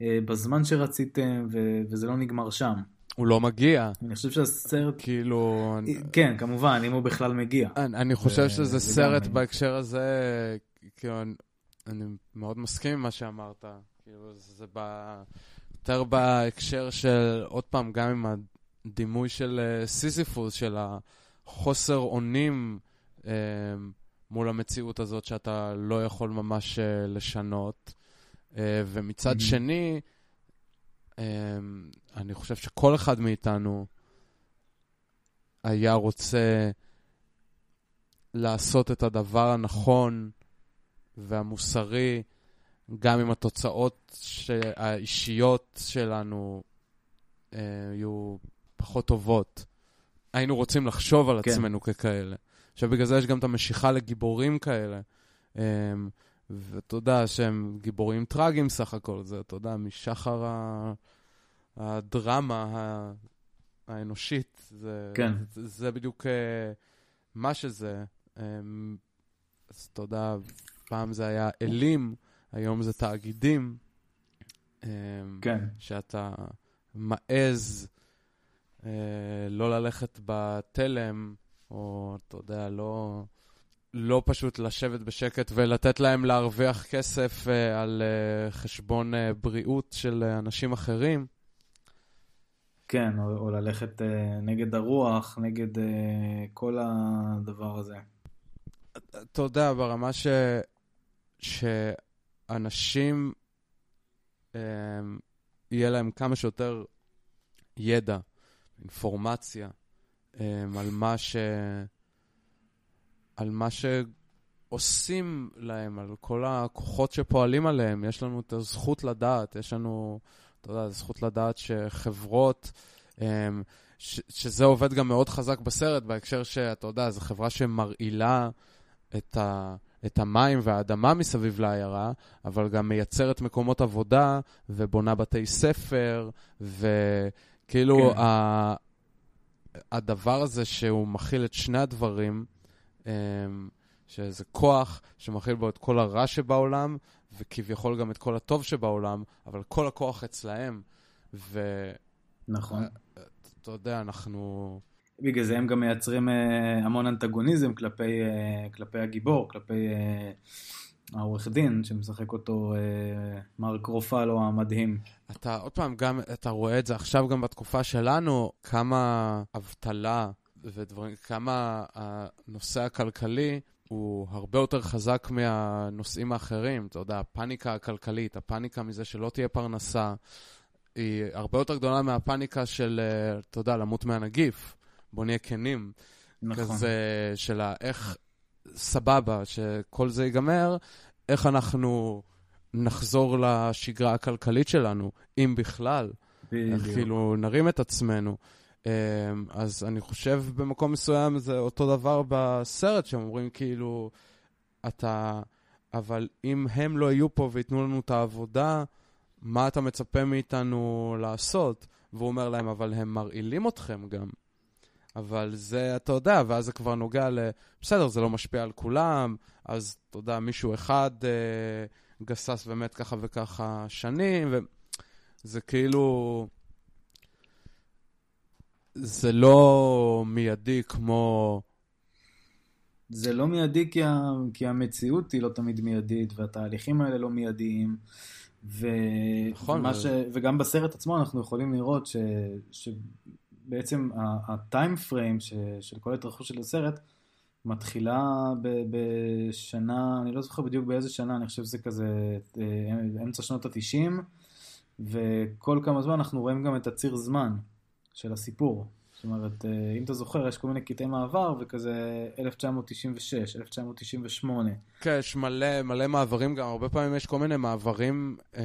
אה, בזמן שרציתם ו- וזה לא נגמר שם. הוא לא מגיע. אני חושב שהסרט... כאילו... כן, כמובן, אם הוא בכלל מגיע. אני, אני חושב שזה סרט גם... בהקשר הזה, כאילו, אני, אני מאוד מסכים עם מה שאמרת. כאילו, זה ב... יותר בהקשר של, עוד פעם, גם עם הדימוי של אה, סיזיפוס, של החוסר אונים אה, מול המציאות הזאת שאתה לא יכול ממש אה, לשנות. אה, ומצד mm-hmm. שני, אמ, אני חושב שכל אחד מאיתנו היה רוצה לעשות את הדבר הנכון והמוסרי, גם אם התוצאות האישיות שלנו אה, יהיו פחות טובות. היינו רוצים לחשוב על כן. עצמנו ככאלה. עכשיו, בגלל זה יש גם את המשיכה לגיבורים כאלה. אה, ואתה יודע שהם גיבורים טראגיים סך הכל, זה, אתה יודע, משחר ה... הדרמה האנושית, זה, כן. זה, זה בדיוק uh, מה שזה. Um, אז אתה יודע, פעם זה היה אלים, היום זה תאגידים. Um, כן. שאתה מעז uh, לא ללכת בתלם, או אתה יודע, לא... לא פשוט לשבת בשקט ולתת להם להרוויח כסף uh, על uh, חשבון uh, בריאות של uh, אנשים אחרים. כן, או, או ללכת uh, נגד הרוח, נגד uh, כל הדבר הזה. אתה יודע, ברמה ש... שאנשים, um, יהיה להם כמה שיותר ידע, אינפורמציה, על מה ש... על מה שעושים להם, על כל הכוחות שפועלים עליהם. יש לנו את הזכות לדעת, יש לנו, אתה יודע, זכות לדעת שחברות, אמ, ש, שזה עובד גם מאוד חזק בסרט, בהקשר שאתה יודע, זו חברה שמרעילה את, ה, את המים והאדמה מסביב לעיירה, אבל גם מייצרת מקומות עבודה ובונה בתי ספר, וכאילו כן. ה, הדבר הזה שהוא מכיל את שני הדברים, אמ, שזה כוח שמכיל בו את כל הרע שבעולם, וכביכול גם את כל הטוב שבעולם, אבל כל הכוח אצלהם. ו... נכון. אה, אתה יודע, אנחנו... בגלל זה הם גם מייצרים אה, המון אנטגוניזם כלפי, אה, כלפי הגיבור, כלפי העורך דין שמשחק אותו מרק רופלו המדהים. אתה עוד פעם, גם, אתה רואה את זה עכשיו גם בתקופה שלנו, כמה אבטלה ודברים, כמה הנושא הכלכלי הוא הרבה יותר חזק מהנושאים האחרים. אתה יודע, הפאניקה הכלכלית, הפאניקה מזה שלא תהיה פרנסה, היא הרבה יותר גדולה מהפאניקה של, אה, אתה יודע, למות מהנגיף. בוא נהיה כנים. נכון. כזה של איך, סבבה, שכל זה ייגמר, איך אנחנו נחזור לשגרה הכלכלית שלנו, אם בכלל. בדיוק. כאילו, נרים את עצמנו. אמ, אז אני חושב במקום מסוים זה אותו דבר בסרט, שהם אומרים כאילו, אתה... אבל אם הם לא יהיו פה וייתנו לנו את העבודה, מה אתה מצפה מאיתנו לעשות? והוא אומר להם, אבל הם מרעילים אתכם גם. אבל זה, אתה יודע, ואז זה כבר נוגע ל... בסדר, זה לא משפיע על כולם, אז אתה יודע, מישהו אחד אה, גסס ומת ככה וככה שנים, וזה כאילו... זה לא מיידי כמו... זה לא מיידי כי, ה... כי המציאות היא לא תמיד מיידית, והתהליכים האלה לא מיידיים. ו... נכון. ש... וגם בסרט עצמו אנחנו יכולים לראות ש... שבעצם הטיים פריים ש... של כל התרחשות של הסרט מתחילה ב- בשנה, אני לא זוכר בדיוק באיזה שנה, אני חושב שזה כזה אה, אמצע שנות התשעים, וכל כמה זמן אנחנו רואים גם את הציר זמן של הסיפור. זאת אומרת, אה, אם אתה זוכר, יש כל מיני קטעי מעבר, וכזה 1996, 1998. כן, יש מלא, מלא מעברים גם, הרבה פעמים יש כל מיני מעברים אה,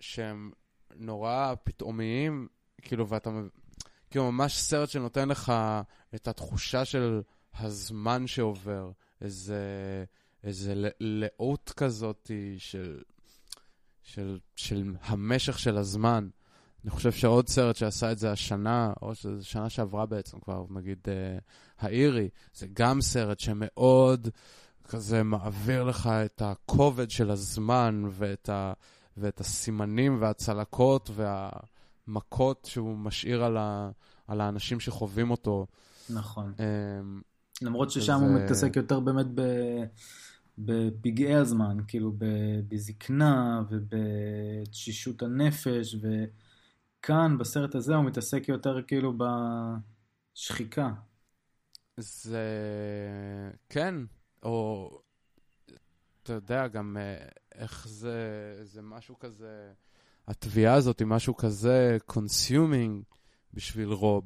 שהם נורא פתאומיים, כאילו, ואתה, כאילו, ממש סרט שנותן לך את התחושה של הזמן שעובר, איזה, איזה לאות כזאת של, של, של המשך של הזמן. אני חושב שעוד סרט שעשה את זה השנה, או שזו שנה שעברה בעצם כבר, נגיד uh, האירי, זה גם סרט שמאוד כזה מעביר לך את הכובד של הזמן ואת, ה, ואת הסימנים והצלקות והמכות שהוא משאיר על, ה, על האנשים שחווים אותו. נכון. Um, למרות ששם הוא מתעסק יותר באמת ב... בפגעי הזמן, כאילו בזקנה ובתשישות הנפש, וכאן בסרט הזה הוא מתעסק יותר כאילו בשחיקה. זה... כן, או... אתה יודע גם אה, איך זה, זה משהו כזה, התביעה הזאת היא משהו כזה consuming בשביל רוב.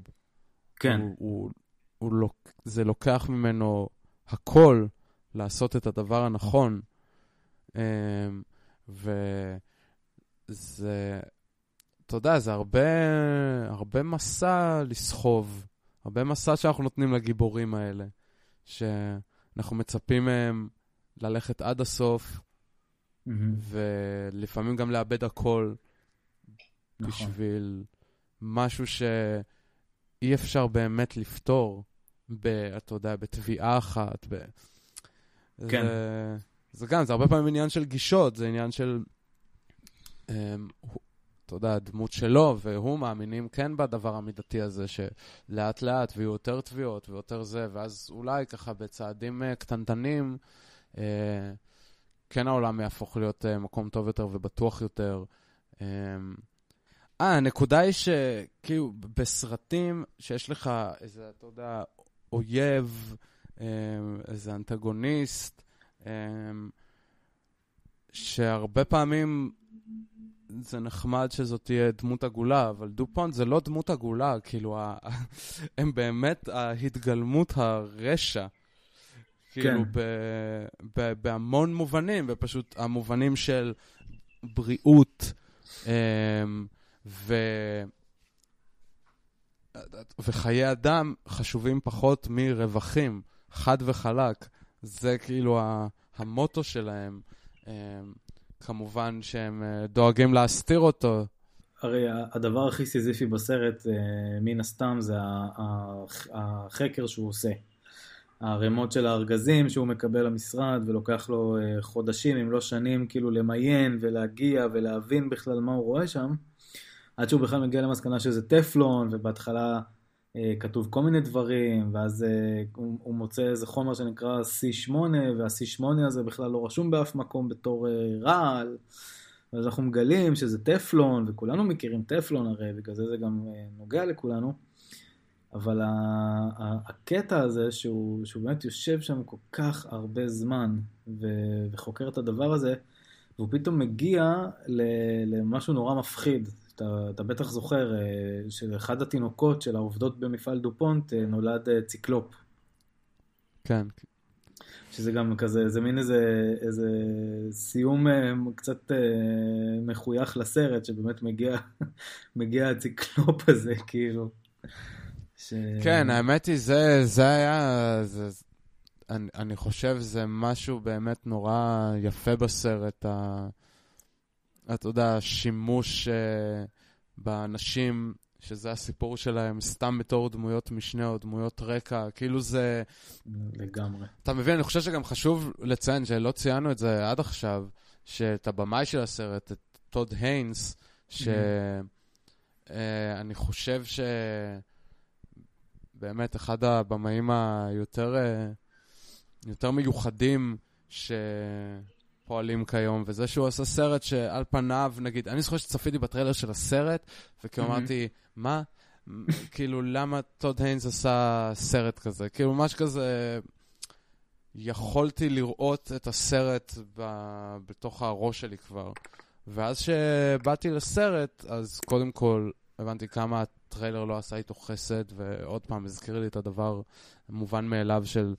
כן. הוא, הוא לוק, זה לוקח ממנו הכל לעשות את הדבר הנכון. אמ, וזה, אתה יודע, זה הרבה, הרבה מסע לסחוב, הרבה מסע שאנחנו נותנים לגיבורים האלה, שאנחנו מצפים מהם ללכת עד הסוף, mm-hmm. ולפעמים גם לאבד הכל, נכון. בשביל משהו שאי אפשר באמת לפתור. ב, אתה יודע, בתביעה אחת. ב... כן. זה, זה גם, זה הרבה פעמים עניין של גישות, זה עניין של, um, אתה יודע, הדמות שלו והוא מאמינים כן בדבר המידתי הזה, שלאט לאט ויהיו יותר תביעות ויותר זה, ואז אולי ככה בצעדים uh, קטנטנים, uh, כן העולם יהפוך להיות uh, מקום טוב יותר ובטוח יותר. אה, uh, הנקודה היא שכאילו בסרטים שיש לך איזה, אתה יודע, אויב, אמ, איזה אנטגוניסט, אמ, שהרבה פעמים זה נחמד שזאת תהיה דמות עגולה, אבל דופונט זה לא דמות עגולה, כאילו, הם באמת ההתגלמות הרשע. כאילו, כן. ב- ב- בהמון מובנים, ופשוט המובנים של בריאות, אמ, ו... וחיי אדם חשובים פחות מרווחים, חד וחלק. זה כאילו המוטו שלהם. אמ, כמובן שהם אה, דואגים להסתיר אותו. הרי הדבר הכי סיזיפי בסרט, אה, מן הסתם, זה החקר שהוא עושה. הערימות של הארגזים שהוא מקבל למשרד, ולוקח לו אה, חודשים, אם לא שנים, כאילו למיין ולהגיע ולהבין בכלל מה הוא רואה שם. עד שהוא בכלל מגיע למסקנה שזה טפלון, ובהתחלה אה, כתוב כל מיני דברים, ואז אה, הוא, הוא מוצא איזה חומר שנקרא C8, וה-C8 הזה בכלל לא רשום באף מקום בתור אה, רעל, ואז אנחנו מגלים שזה טפלון, וכולנו מכירים טפלון הרי, בגלל זה זה גם אה, נוגע לכולנו. אבל הקטע הזה שהוא, שהוא באמת יושב שם כל כך הרבה זמן וחוקר את הדבר הזה, והוא פתאום מגיע למשהו נורא מפחיד. אתה, אתה בטח זוכר אה, שאחד התינוקות של העובדות במפעל דופונט אה, נולד אה, ציקלופ. כן. שזה גם כזה, זה מין איזה, איזה סיום קצת מחוייך לסרט, שבאמת מגיע, מגיע הציקלופ הזה, כאילו. ש... כן, האמת היא, זה, זה היה, זה, אני, אני חושב זה משהו באמת נורא יפה בסרט, ה... אתה יודע, שימוש uh, באנשים, שזה הסיפור שלהם, סתם בתור דמויות משנה או דמויות רקע, כאילו זה... לגמרי. אתה מבין, אני חושב שגם חשוב לציין, שלא ציינו את זה עד עכשיו, שאת הבמאי של הסרט, את טוד היינס, שאני mm-hmm. uh, חושב ש... באמת, אחד הבמאים היותר uh, יותר מיוחדים ש... פועלים כיום, וזה שהוא עשה סרט שעל פניו, נגיד, אני זוכר שצפיתי בטריילר של הסרט, וכאילו. אמרתי, מה? כאילו, למה טוד היינס עשה סרט כזה? כאילו, ממש כזה... יכולתי לראות את הסרט ב... בתוך הראש שלי כבר. ואז שבאתי לסרט, אז קודם כל הבנתי כמה הטריילר לא עשה איתו חסד, ועוד פעם הזכיר לי את הדבר המובן מאליו של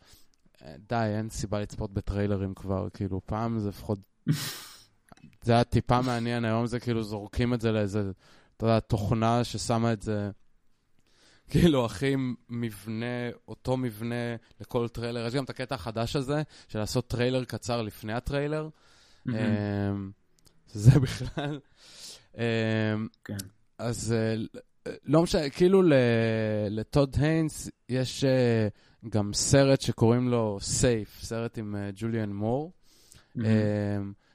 די, אין סיבה לצפות בטריילרים כבר, כאילו, פעם זה לפחות... זה היה טיפה מעניין, היום זה כאילו זורקים את זה לאיזה, אתה יודע, תוכנה ששמה את זה, כאילו, הכי מבנה, אותו מבנה לכל טריילר. יש גם את הקטע החדש הזה, של לעשות טריילר קצר לפני הטריילר. Mm-hmm. זה בכלל... אמ, כן. אז אה, לא משנה, כאילו לטוד היינס יש אה, גם סרט שקוראים לו סייף, סרט עם ג'וליאן מור, אמ,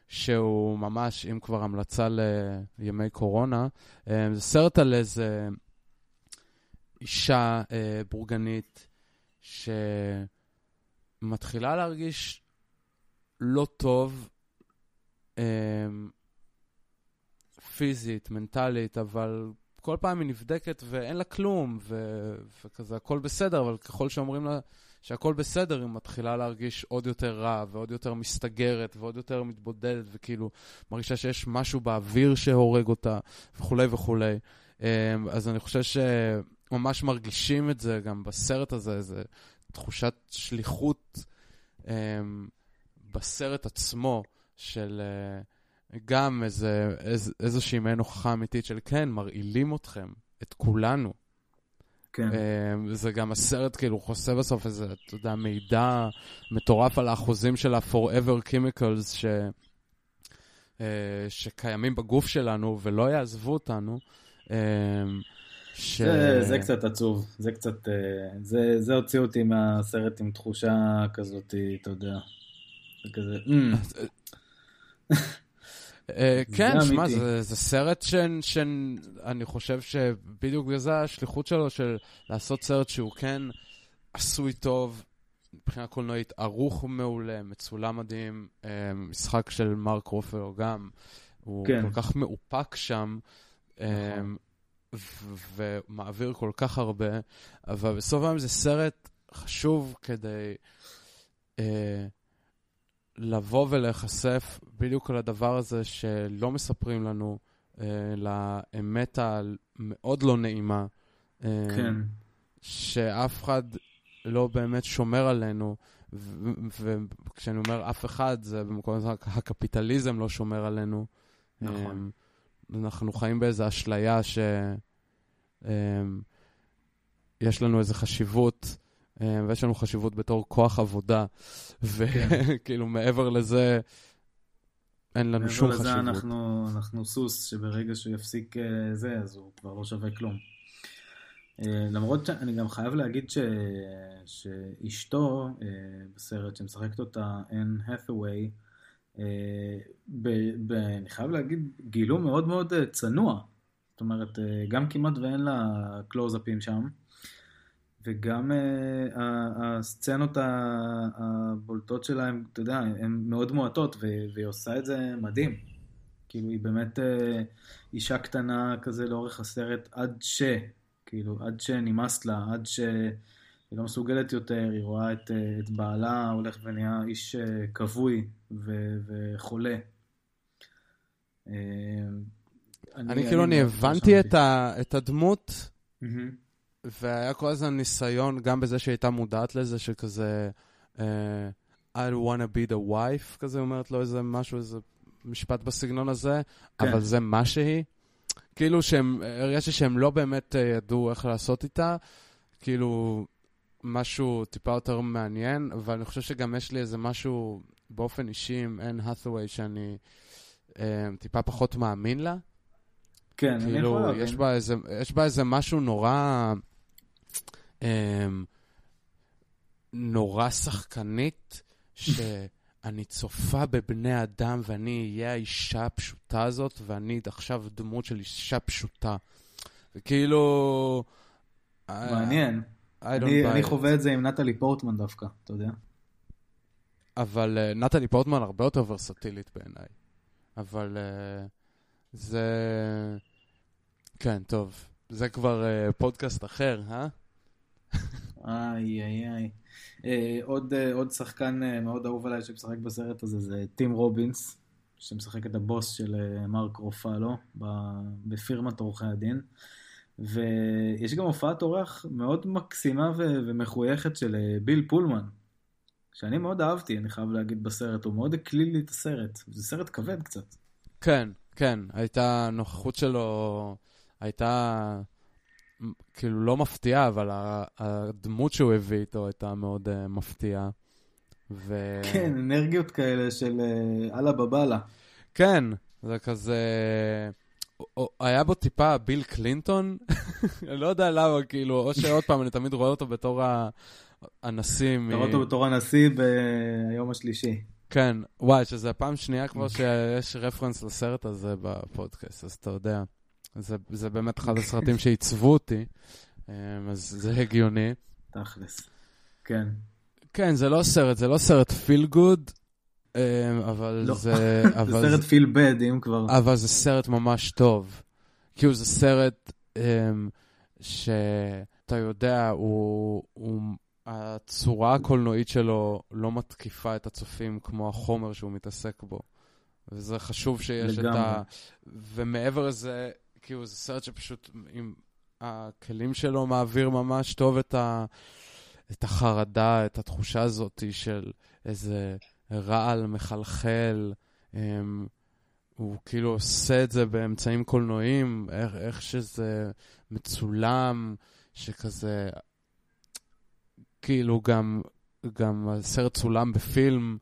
שהוא ממש, אם כבר המלצה לימי קורונה, אמ, זה סרט על איזה אישה אה, בורגנית שמתחילה להרגיש לא טוב פיזית, מנטלית, אבל כל פעם היא נבדקת ואין לה כלום, ו- וכזה הכל בסדר, אבל ככל שאומרים לה שהכל בסדר, היא מתחילה להרגיש עוד יותר רע, ועוד יותר מסתגרת, ועוד יותר מתבודדת, וכאילו מרגישה שיש משהו באוויר שהורג אותה, וכולי וכולי. אמ, אז אני חושב שממש מרגישים את זה גם בסרט הזה, איזו תחושת שליחות אמ, בסרט עצמו, של... Uh, גם איזה, איז, איזושהי מעין הוכחה אמיתית של כן, מרעילים אתכם, את כולנו. כן. Uh, זה גם הסרט כאילו חוסה בסוף איזה, אתה יודע, מידע מטורף על האחוזים של ה-forever chemicals ש... uh, שקיימים בגוף שלנו ולא יעזבו אותנו. Uh, ש... זה, זה קצת עצוב, זה קצת, זה, זה הוציא אותי מהסרט עם תחושה כזאת, אתה יודע, זה כזה, mm. אה, כן, שמע, זה סרט שאני חושב שבדיוק בגלל זה השליחות שלו, של לעשות סרט שהוא כן עשוי טוב, מבחינה קולנועית, ערוך מעולה, מצולם מדהים, אה, משחק של מרק רופר גם, הוא כן. כל כך מאופק שם. אה, נכון. ומעביר כל כך הרבה, אבל בסוף היום זה סרט חשוב כדי אה, לבוא ולהיחשף בדיוק על הדבר הזה שלא מספרים לנו, אה, לאמת המאוד לא נעימה. אה, כן. שאף אחד לא באמת שומר עלינו, וכשאני אומר אף אחד, זה במקום הזה, הקפיטליזם לא שומר עלינו. נכון. אה, אנחנו חיים באיזו אשליה שיש אה, לנו איזו חשיבות ויש לנו חשיבות בתור כוח עבודה, וכאילו מעבר לזה, אין לנו שום חשיבות. מעבר לזה אנחנו, אנחנו סוס, שברגע שהוא יפסיק אה, זה, אז הוא כבר לא שווה כלום. אה, למרות שאני גם חייב להגיד ש... שאשתו בסרט שמשחקת אותה, אין האת'ווי, ב... ב... אני חייב להגיד, גילו מאוד מאוד צנוע. זאת אומרת, גם כמעט ואין לה קלוזאפים שם. וגם uh, הסצנות הבולטות שלה, הם, אתה יודע, הן מאוד מועטות, והיא עושה את זה מדהים. כאילו, היא באמת uh, אישה קטנה כזה לאורך הסרט, עד ש, כאילו, עד שנמאס לה, עד שהיא לא מסוגלת יותר, היא רואה את, uh, את בעלה הולך ונהיה איש uh, כבוי ו, וחולה. Uh, אני, אני כאילו, אני הבנתי את, ה, את הדמות. Mm-hmm. והיה כל הזמן ניסיון, גם בזה שהייתה מודעת לזה, שכזה, uh, I want to be the wife, כזה אומרת לו איזה משהו, איזה משפט בסגנון הזה, כן. אבל זה מה שהיא. כאילו שהם, הרגשתי שהם לא באמת uh, ידעו איך לעשות איתה, כאילו משהו טיפה יותר מעניין, אבל אני חושב שגם יש לי איזה משהו באופן אישי עם אנ האת'ווי שאני uh, טיפה פחות מאמין לה. כן, כאילו, אני יכול להבין. יש בה איזה משהו נורא... אמ, נורא שחקנית, שאני צופה בבני אדם ואני אהיה האישה הפשוטה הזאת, ואני עכשיו דמות של אישה פשוטה. וכאילו... מעניין. אני, אני חווה את זה עם נטלי פורטמן דווקא, אתה יודע. אבל uh, נטלי פורטמן הרבה יותר ורסטילית בעיניי. אבל uh, זה... כן, טוב. זה כבר uh, פודקאסט אחר, אה? איי, איי, איי. אה, עוד, אה, עוד שחקן אה, מאוד אהוב עליי שמשחק בסרט הזה זה טים רובינס, שמשחק את הבוס של מרק רופלו בפירמת עורכי הדין. ויש גם הופעת אורח מאוד מקסימה ו- ומחויכת של ביל פולמן, שאני מאוד אהבתי, אני חייב להגיד, בסרט. הוא מאוד הקליל לי את הסרט. זה סרט כבד קצת. כן, כן. הייתה, הנוכחות שלו הייתה כאילו לא מפתיעה, אבל הדמות שהוא הביא איתו הייתה מאוד uh, מפתיעה. ו... כן, אנרגיות כאלה של uh, אללה בבאללה. כן, זה כזה... היה בו טיפה ביל קלינטון, אני לא יודע למה, כאילו, או שעוד פעם, אני תמיד רואה אותו בתור הנשיא. אתה רואה אותו בתור הנשיא ביום השלישי. כן, וואי, שזה הפעם שנייה כבר שיש רפרנס לסרט הזה בפודקאסט, אז אתה יודע. זה, זה באמת אחד הסרטים שעיצבו אותי, אמ, אז זה הגיוני. תכלס, כן. כן, זה לא סרט, זה לא סרט פיל גוד, אמ, אבל לא. זה... אבל זה סרט פיל בד, אם כבר. אבל זה סרט ממש טוב. כאילו זה סרט um, שאתה יודע, הוא, הוא, הצורה הקולנועית שלו לא מתקיפה את הצופים כמו החומר שהוא מתעסק בו. וזה חשוב שיש לגמרי. את ה... ומעבר לזה, כאילו זה סרט שפשוט עם הכלים שלו מעביר ממש טוב את, ה, את החרדה, את התחושה הזאת של איזה רעל מחלחל. הם, אמ, הוא כאילו עושה את זה באמצעים קולנועיים, איך, איך שזה מצולם, שכזה, כאילו גם, גם הסרט צולם בפילם,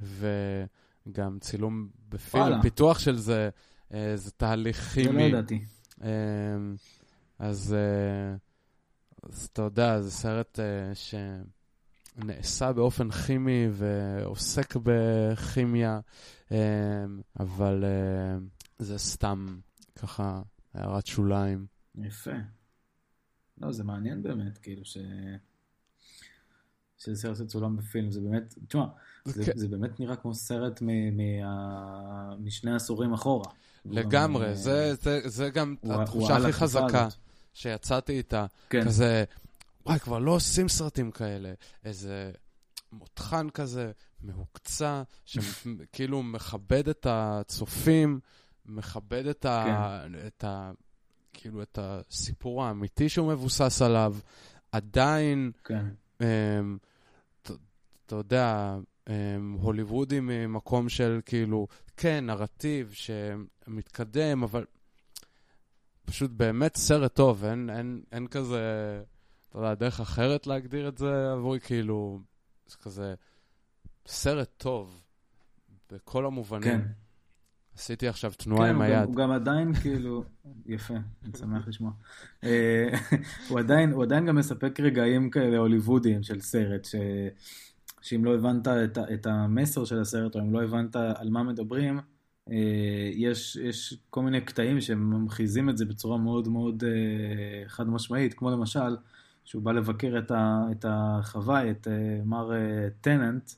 וגם צילום בפילם, וואלה. פיתוח של זה. אה, זה תהליך כימי. זה לא ידעתי. אמ, אז, אה, אז אתה יודע, זה סרט אה, שנעשה באופן כימי ועוסק בכימיה, אבל זה סתם ככה הערת שוליים. יפה. לא, זה מעניין באמת, כאילו ש... שזה סרט שצולם בפילם, זה באמת, תשמע, זה, זה באמת נראה כמו סרט מ, מה, משני עשורים אחורה. לגמרי, גם, זה, זה, זה גם הוא, התחושה הוא הכי חזקה הזאת. שיצאתי איתה. כן. כזה, וואי, כבר לא עושים סרטים כאלה. איזה מותחן כזה, מהוקצע, שכאילו מכבד את הצופים, מכבד את, ה, כן. את, ה, כאילו, את הסיפור האמיתי שהוא מבוסס עליו. עדיין, כן. אמ, אתה יודע, הוליוודי ממקום של כאילו, כן, נרטיב שמתקדם, אבל פשוט באמת סרט טוב, אין, אין, אין כזה, אתה יודע, דרך אחרת להגדיר את זה עבורי, כאילו, זה כזה סרט טוב בכל המובנים. כן. עשיתי עכשיו תנועה כן, עם היד. כן, הוא גם עדיין כאילו, יפה, אני שמח לשמוע. אה, הוא עדיין, הוא עדיין גם מספק רגעים כאלה הוליוודיים של סרט, ש... שאם לא הבנת את, את המסר של הסרט, או אם לא הבנת על מה מדברים, אה, יש, יש כל מיני קטעים שממחיזים את זה בצורה מאוד מאוד אה, חד משמעית, כמו למשל, שהוא בא לבקר את, ה, את החוואי, את אה, מר טננט,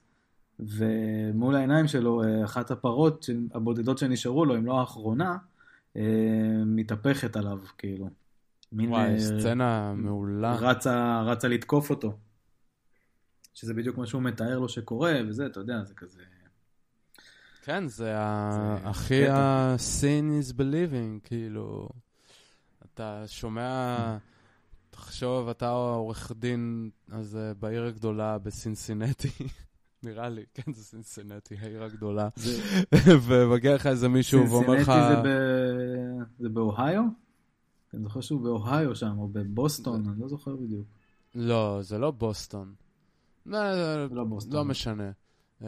ומול העיניים שלו, אחת הפרות הבודדות שנשארו לו, אם לא האחרונה, מתהפכת עליו, כאילו. וואי, סצנה מעולה. רצה, רצה לתקוף אותו. שזה בדיוק מה שהוא מתאר לו שקורה, וזה, אתה יודע, זה כזה... כן, זה הכי ה-sin is believing, כאילו, אתה שומע, תחשוב, אתה עורך דין, אז בעיר הגדולה בסינסינטי, נראה לי, כן, זה סינסינטי, העיר הגדולה, ומגיע לך איזה מישהו ואומר לך... סינסינטי זה באוהיו? אני זוכר שהוא באוהיו שם, או בבוסטון, אני לא זוכר בדיוק. לא, זה לא בוסטון. לא, לא, לא משנה. אמ,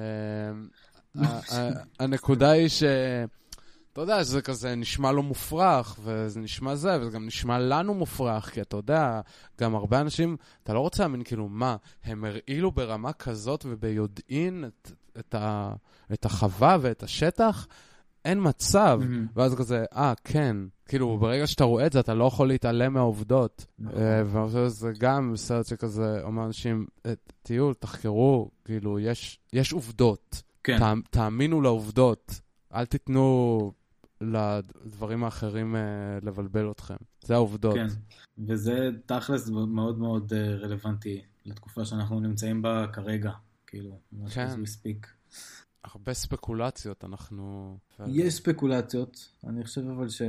הנקודה היא ש... אתה יודע, זה כזה נשמע לו מופרך, וזה נשמע זה, וזה גם נשמע לנו מופרך, כי אתה יודע, גם הרבה אנשים, אתה לא רוצה להאמין, כאילו, מה, הם הרעילו ברמה כזאת וביודעין את, את, ה, את החווה ואת השטח? אין מצב. Mm-hmm. ואז כזה, אה, כן. כאילו, ברגע שאתה רואה את זה, אתה לא יכול להתעלם מהעובדות. נכון. Uh, וזה גם סרט שכזה אומר אנשים, אה, תהיו, תחקרו, כאילו, יש, יש עובדות. כן. תה, תאמינו לעובדות. אל תיתנו לדברים האחרים לבלבל אתכם. זה העובדות. כן, וזה תכלס מאוד מאוד רלוונטי לתקופה שאנחנו נמצאים בה כרגע. כאילו, ממש כן. מספיק. הרבה ספקולציות, אנחנו... יש ספקולציות, אני חושב אבל ש...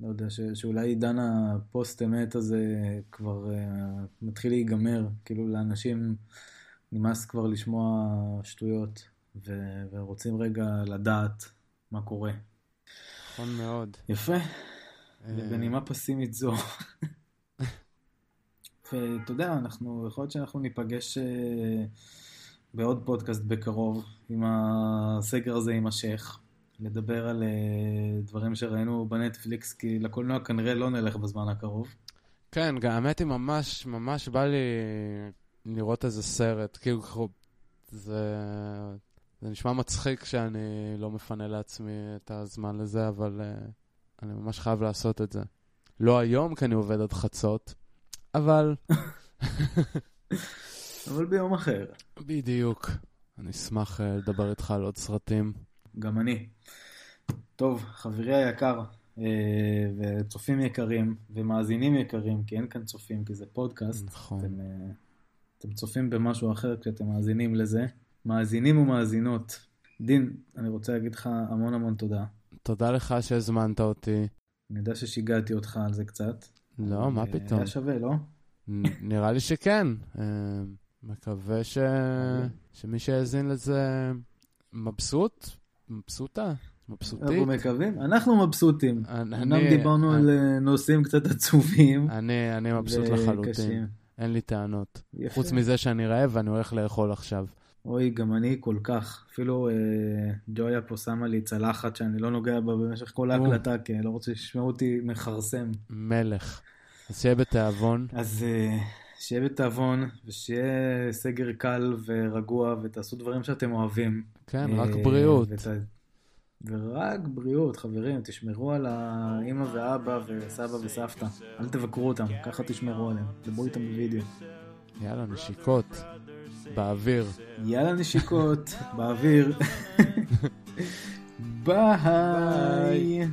לא יודע, ש... שאולי עידן הפוסט-אמת הזה כבר uh, מתחיל להיגמר, כאילו לאנשים נמאס כבר לשמוע שטויות, ו... ורוצים רגע לדעת מה קורה. נכון מאוד. יפה. אה, בנימה פסימית זו. ואתה יודע, אנחנו, יכול להיות שאנחנו ניפגש... Uh, בעוד פודקאסט בקרוב, אם הסגר הזה יימשך, לדבר על uh, דברים שראינו בנטפליקס, כי לקולנוע כנראה לא נלך בזמן הקרוב. כן, גם האמת היא ממש, ממש בא לי לראות איזה סרט, כאילו, זה, זה נשמע מצחיק שאני לא מפנה לעצמי את הזמן לזה, אבל uh, אני ממש חייב לעשות את זה. לא היום, כי אני עובד עד חצות, אבל... אבל ביום אחר. בדיוק. אני אשמח uh, לדבר איתך על עוד סרטים. גם אני. טוב, חברי היקר, uh, וצופים יקרים, ומאזינים יקרים, כי אין כאן צופים, כי זה פודקאסט. נכון. אתם, uh, אתם צופים במשהו אחר כשאתם מאזינים לזה. מאזינים ומאזינות. דין, אני רוצה להגיד לך המון המון תודה. תודה לך שהזמנת אותי. אני יודע ששיגעתי אותך על זה קצת. לא, מה פתאום. היה שווה, לא? נראה לי שכן. מקווה ש... שמי שהאזין לזה מבסוט, מבסוטה, מבסוטית. אנחנו מקווים, אנחנו מבסוטים. אמנם דיברנו על אה, נושאים קצת עצובים. אני, אני מבסוט לחלוטין, אין לי טענות. יפה. חוץ מזה שאני רעב ואני הולך לאכול עכשיו. אוי, גם אני כל כך. אפילו אה, ג'ויה פה שמה לי צלחת שאני לא נוגע בה במשך כל ההקלטה, כי אני לא רוצה שישמעו אותי מכרסם. מלך. אז שיהיה בתיאבון. אז... אה, שיהיה בתיאבון, ושיהיה סגר קל ורגוע, ותעשו דברים שאתם אוהבים. כן, אה, רק בריאות. ות... ורק בריאות, חברים, תשמרו על האימא ואבא וסבא וסבתא. אל תבקרו אותם, ככה תשמרו עליהם. דברו איתם בווידאו. יאללה, נשיקות. באוויר. יאללה, נשיקות. באוויר. ביי.